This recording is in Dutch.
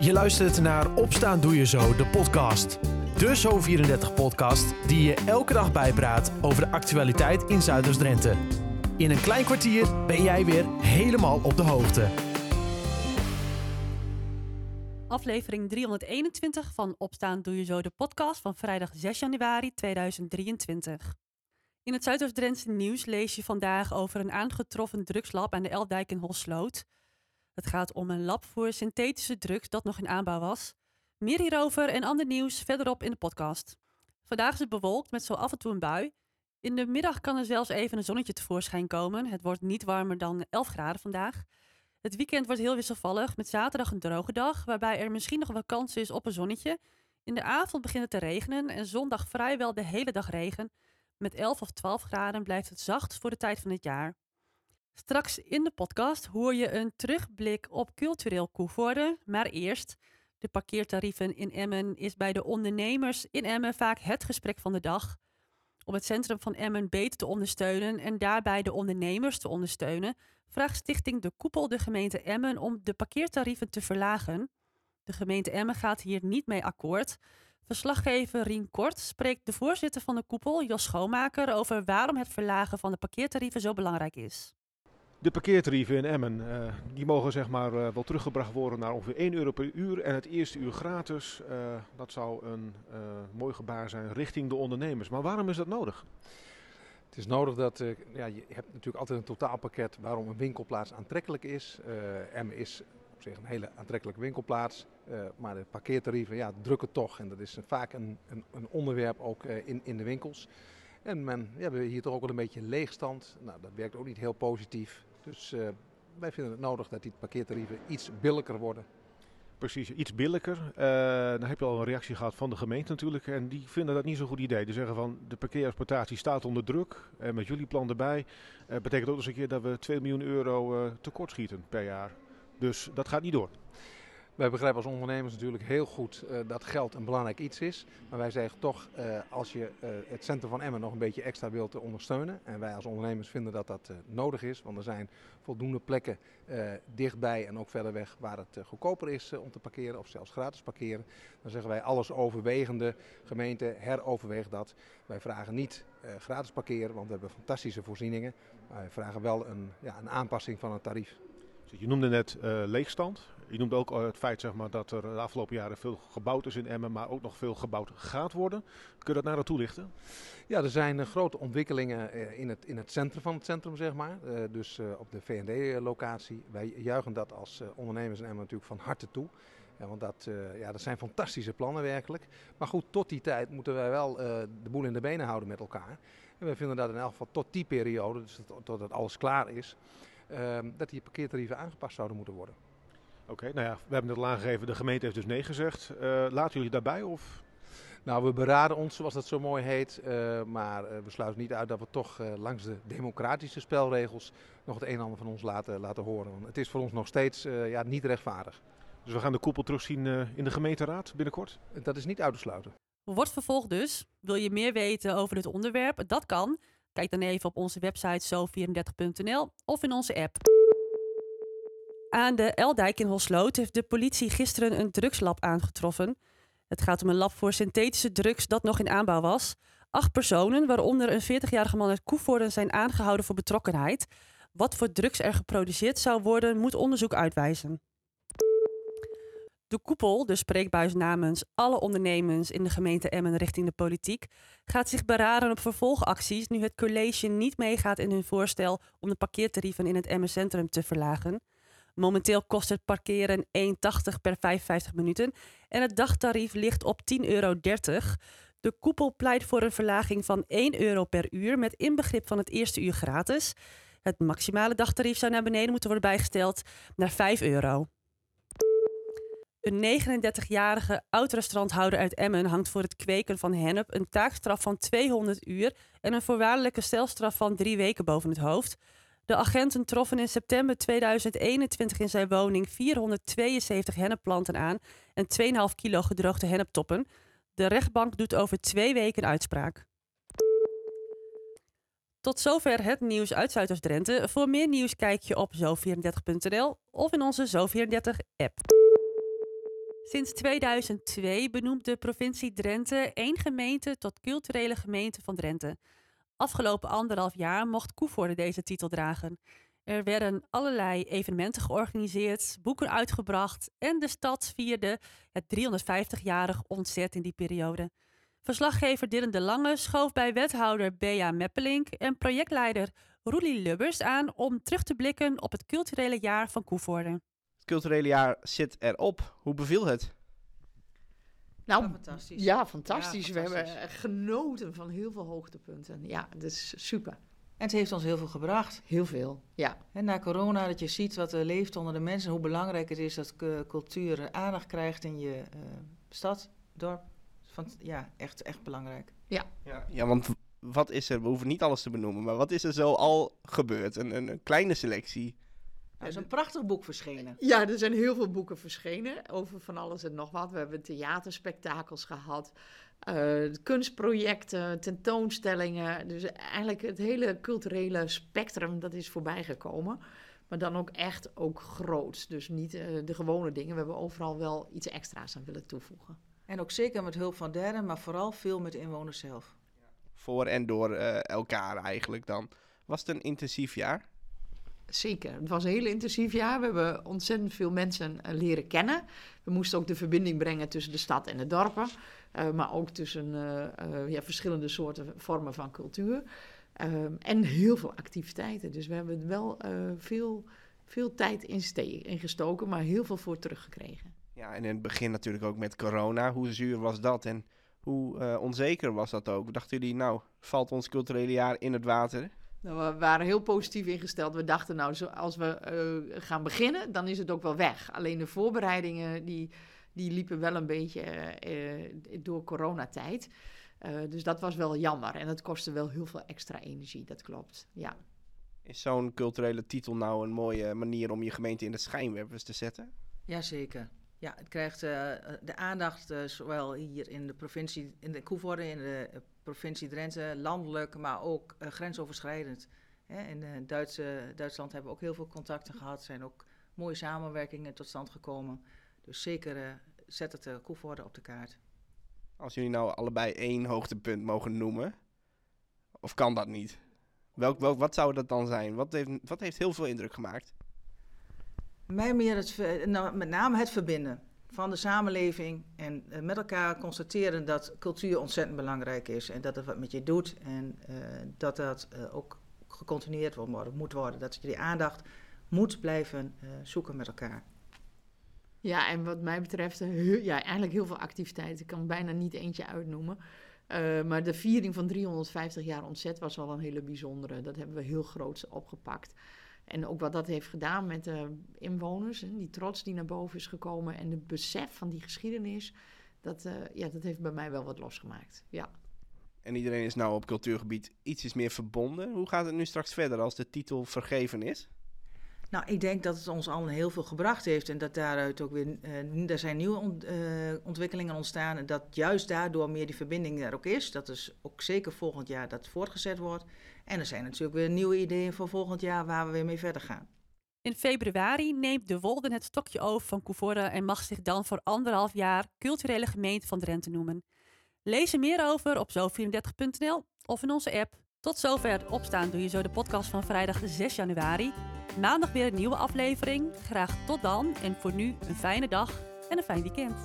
Je luistert naar Opstaan Doe Je Zo, de podcast. De Zo34-podcast die je elke dag bijpraat over de actualiteit in Zuiders-Drenthe. In een klein kwartier ben jij weer helemaal op de hoogte. Aflevering 321 van Opstaan Doe Je Zo, de podcast van vrijdag 6 januari 2023. In het Zuidoost-Drentse nieuws lees je vandaag over een aangetroffen drugslab aan de Eldijk in Holsloot. Het gaat om een lab voor synthetische drugs dat nog in aanbouw was. Meer hierover en ander nieuws verderop in de podcast. Vandaag is het bewolkt met zo af en toe een bui. In de middag kan er zelfs even een zonnetje tevoorschijn komen. Het wordt niet warmer dan 11 graden vandaag. Het weekend wordt heel wisselvallig met zaterdag een droge dag, waarbij er misschien nog wel kans is op een zonnetje. In de avond begint het te regenen en zondag vrijwel de hele dag regen. Met 11 of 12 graden blijft het zacht voor de tijd van het jaar. Straks in de podcast hoor je een terugblik op cultureel Koevoorde. Maar eerst, de parkeertarieven in Emmen is bij de ondernemers in Emmen vaak het gesprek van de dag. Om het centrum van Emmen beter te ondersteunen en daarbij de ondernemers te ondersteunen, vraagt Stichting De Koepel de gemeente Emmen om de parkeertarieven te verlagen. De gemeente Emmen gaat hier niet mee akkoord. Verslaggever Rien Kort spreekt de voorzitter van de koepel, Jos Schoonmaker, over waarom het verlagen van de parkeertarieven zo belangrijk is. De parkeertarieven in Emmen uh, die mogen zeg maar, uh, wel teruggebracht worden naar ongeveer 1 euro per uur en het eerste uur gratis. Uh, dat zou een mooi gebaar zijn richting de ondernemers. Maar waarom is dat nodig? Het is nodig dat ja, je hebt natuurlijk altijd een totaalpakket waarom een winkelplaats aantrekkelijk is. Emmen is op zich een hele aantrekkelijke winkelplaats, maar de parkeertarieven ja, drukken toch. En dat is vaak een, een, een onderwerp ook in, in de winkels. En men, we hebben hier toch ook wel een beetje leegstand. Nou, dat werkt ook niet heel positief. Dus uh, wij vinden het nodig dat die parkeertarieven iets billiger worden. Precies, iets billiger. Uh, dan heb je al een reactie gehad van de gemeente natuurlijk. En die vinden dat niet zo'n goed idee. Die zeggen van de parkeerexploitatie staat onder druk. En met jullie plan erbij uh, betekent ook eens een keer dat we 2 miljoen euro tekort schieten per jaar. Dus dat gaat niet door. Wij begrijpen als ondernemers natuurlijk heel goed uh, dat geld een belangrijk iets is. Maar wij zeggen toch, uh, als je uh, het centrum van Emmen nog een beetje extra wilt ondersteunen. En wij als ondernemers vinden dat dat nodig is. Want er zijn voldoende plekken dichtbij en ook verder weg waar het goedkoper is om te parkeren. Of zelfs gratis parkeren. Dan zeggen wij alles overwegende gemeente, heroverweeg dat. Wij vragen niet gratis parkeren, want we hebben fantastische voorzieningen. Maar wij vragen wel een, ja, een aanpassing van het tarief. Je noemde net uh, leegstand. Je noemde ook het feit zeg maar, dat er de afgelopen jaren veel gebouwd is in Emmen, maar ook nog veel gebouwd gaat worden. Kun je dat naar dat toelichten? Ja, er zijn uh, grote ontwikkelingen uh, in, het, in het centrum van het centrum, zeg maar. dus op de VND-locatie. Wij juichen dat als ondernemers in Emmen natuurlijk van harte toe. Want dat, ja, dat zijn fantastische plannen werkelijk. Maar goed, tot die tijd moeten wij wel de boel in de benen houden met elkaar. En wij vinden dat in elk geval tot die periode, dus totdat alles klaar is dat die parkeertarieven aangepast zouden moeten worden. Oké, okay, nou ja, we hebben het al aangegeven, de gemeente heeft dus nee gezegd. Uh, laten jullie daarbij of... Nou, we beraden ons, zoals dat zo mooi heet. Uh, maar uh, we sluiten niet uit dat we toch uh, langs de democratische spelregels nog het een en ander van ons laten, laten horen. Want het is voor ons nog steeds ja, niet rechtvaardig. Dus we gaan de koepel terugzien in de gemeenteraad binnenkort? Dat is niet uit te sluiten. Wordt vervolgd dus. Wil je meer weten over dit onderwerp? Dat kan. Kijk dan even op onze website zo34.nl of in onze app. Aan de Eldijk in Holsloot heeft de politie gisteren een drugslab aangetroffen. Het gaat om een lab voor synthetische drugs dat nog in aanbouw was. Acht personen, waaronder een 40-jarige man uit Koevoorden, zijn aangehouden voor betrokkenheid. Wat voor drugs er geproduceerd zou worden, moet onderzoek uitwijzen. De koepel, de spreekbuis namens alle ondernemers in de gemeente Emmen richting de politiek, gaat zich beraden op vervolgacties nu het college niet meegaat in hun voorstel om de parkeertarieven in het Emmen Centrum te verlagen. Momenteel kost het parkeren 1,80 per 55 minuten en het dagtarief ligt op 10,30 euro. De koepel pleit voor een verlaging van 1 euro per uur met inbegrip van het eerste uur gratis. Het maximale dagtarief zou naar beneden moeten worden bijgesteld naar 5 euro. Een 39-jarige oud-restauranthouder uit Emmen hangt voor het kweken van hennep een taakstraf van 200 uur en een voorwaardelijke stelstraf van drie weken boven het hoofd. De agenten troffen in september 2021 in zijn woning 472 hennepplanten aan en 2,5 kilo gedroogde henneptoppen. De rechtbank doet over twee weken uitspraak. Tot zover het nieuws uit Zuidoost-Drenthe. Voor meer nieuws kijk je op zo34.nl of in onze Zo34-app. Sinds 2002 benoemt de provincie Drenthe één gemeente tot culturele gemeente van Drenthe. Afgelopen anderhalf jaar mocht Koevoorde deze titel dragen. Er werden allerlei evenementen georganiseerd, boeken uitgebracht en de stad vierde het 350-jarig ontzet in die periode. Verslaggever Dylan de Lange schoof bij wethouder Bea Meppelink en projectleider Roelie Lubbers aan om terug te blikken op het culturele jaar van Koevoorde. Culturele jaar zit erop. Hoe beviel het? Nou, Ja, fantastisch. Ja, fantastisch. Ja, We hebben genoten van heel veel hoogtepunten. Ja, dat is super. En het heeft ons heel veel gebracht. Heel veel. Ja, En na corona, dat je ziet wat er leeft onder de mensen, hoe belangrijk het is dat cultuur aandacht krijgt in je eh, stad, dorp. Van, ja, echt, echt belangrijk. Ja, ja, want wat is er, we hoeven niet alles te benoemen, maar wat is er zo al gebeurd? Een, een, een kleine selectie. Er is een prachtig boek verschenen. Ja, er zijn heel veel boeken verschenen over van alles en nog wat. We hebben theaterspektakels gehad, eh, kunstprojecten, tentoonstellingen. Dus eigenlijk het hele culturele spectrum dat is voorbij gekomen. Maar dan ook echt ook groot. Dus niet eh, de gewone dingen. We hebben overal wel iets extra's aan willen toevoegen. En ook zeker met hulp van derden, maar vooral veel met de inwoners zelf. Voor en door eh, elkaar eigenlijk dan. Was het een intensief jaar? Zeker. Het was een heel intensief jaar. We hebben ontzettend veel mensen eh, leren kennen. We moesten ook de verbinding brengen tussen de stad en de dorpen. eh, maar ook tussen eh, ja, verschillende soorten vormen van cultuur. Ehm, en heel veel activiteiten. Dus we hebben wel veel, veel tijd in, gestoken, maar heel veel voor teruggekregen. Ja, en in het begin natuurlijk ook met corona. Hoe zuur was dat en hoe onzeker was dat ook? Dachten jullie, nou, valt ons culturele jaar in het water? Nou, we waren heel positief ingesteld. We dachten, nou, zo- als we eh, gaan beginnen, dan is het ook wel weg. Alleen de voorbereidingen, die, die liepen wel een beetje eh, eh, door coronatijd. Eh, dus dat was wel jammer. En dat kostte wel heel veel extra energie, dat klopt. Ja, Is zo'n culturele titel nou een mooie manier om je gemeente in de schijnwerpers te zetten? Jazeker. Ja, het krijgt eh, de aandacht eh, zowel hier in de provincie, in de Koevoorde, in de eh, provincie Drenthe, landelijk, maar ook eh, grensoverschrijdend. Hè, in eh, Duitse, Duitsland hebben we ook heel veel contacten gehad, zijn ook mooie samenwerkingen tot stand gekomen. Dus zeker eh, zet het uh, Koevoorde op de kaart. Als jullie nou allebei één hoogtepunt mogen noemen, of kan dat niet? Welk, welk, wat zou dat dan zijn? Wat heeft, wat heeft heel veel indruk gemaakt? Mij meer het, nou, met name het verbinden van de samenleving en eh, met elkaar constateren dat cultuur ontzettend belangrijk is en dat het wat met je doet en eh, dat dat eh, ook gecontinueerd wordt, moet worden. Dat je die aandacht moet blijven zoeken met elkaar. ja en wat mij betreft, ja, eigenlijk heel veel activiteiten. Ik kan bijna niet eentje uitnoemen. Maar de viering van 350 jaar ontzet was wel een hele bijzondere. Dat hebben we heel groot opgepakt. En ook wat dat heeft gedaan met de inwoners, die trots die naar boven is gekomen en het besef van die geschiedenis, dat, eh, ja, dat heeft bij mij wel wat losgemaakt. Ja. En iedereen is nou op cultuurgebied ietsjes meer verbonden. Hoe gaat het nu straks verder als de titel vergeven is? Nou, ik denk dat het ons allen heel veel gebracht heeft en dat daaruit ook weer, er zijn nieuwe eh, ontwikkelingen ontstaan en dat juist daardoor meer die verbinding er ook is. Dat is ook zeker volgend jaar dat voortgezet wordt. En er zijn natuurlijk weer nieuwe ideeën voor volgend jaar waar we weer mee verder gaan. In februari neemt de Wolden het stokje over van Coevorde en mag zich dan voor anderhalf jaar culturele gemeente van Drenthe noemen. Lees er meer over op zo34.nl of in onze app. Tot zover opstaan doe je zo de podcast van vrijdag 6 januari. Maandag weer een nieuwe aflevering. Graag tot dan en voor nu een fijne dag en een fijn weekend.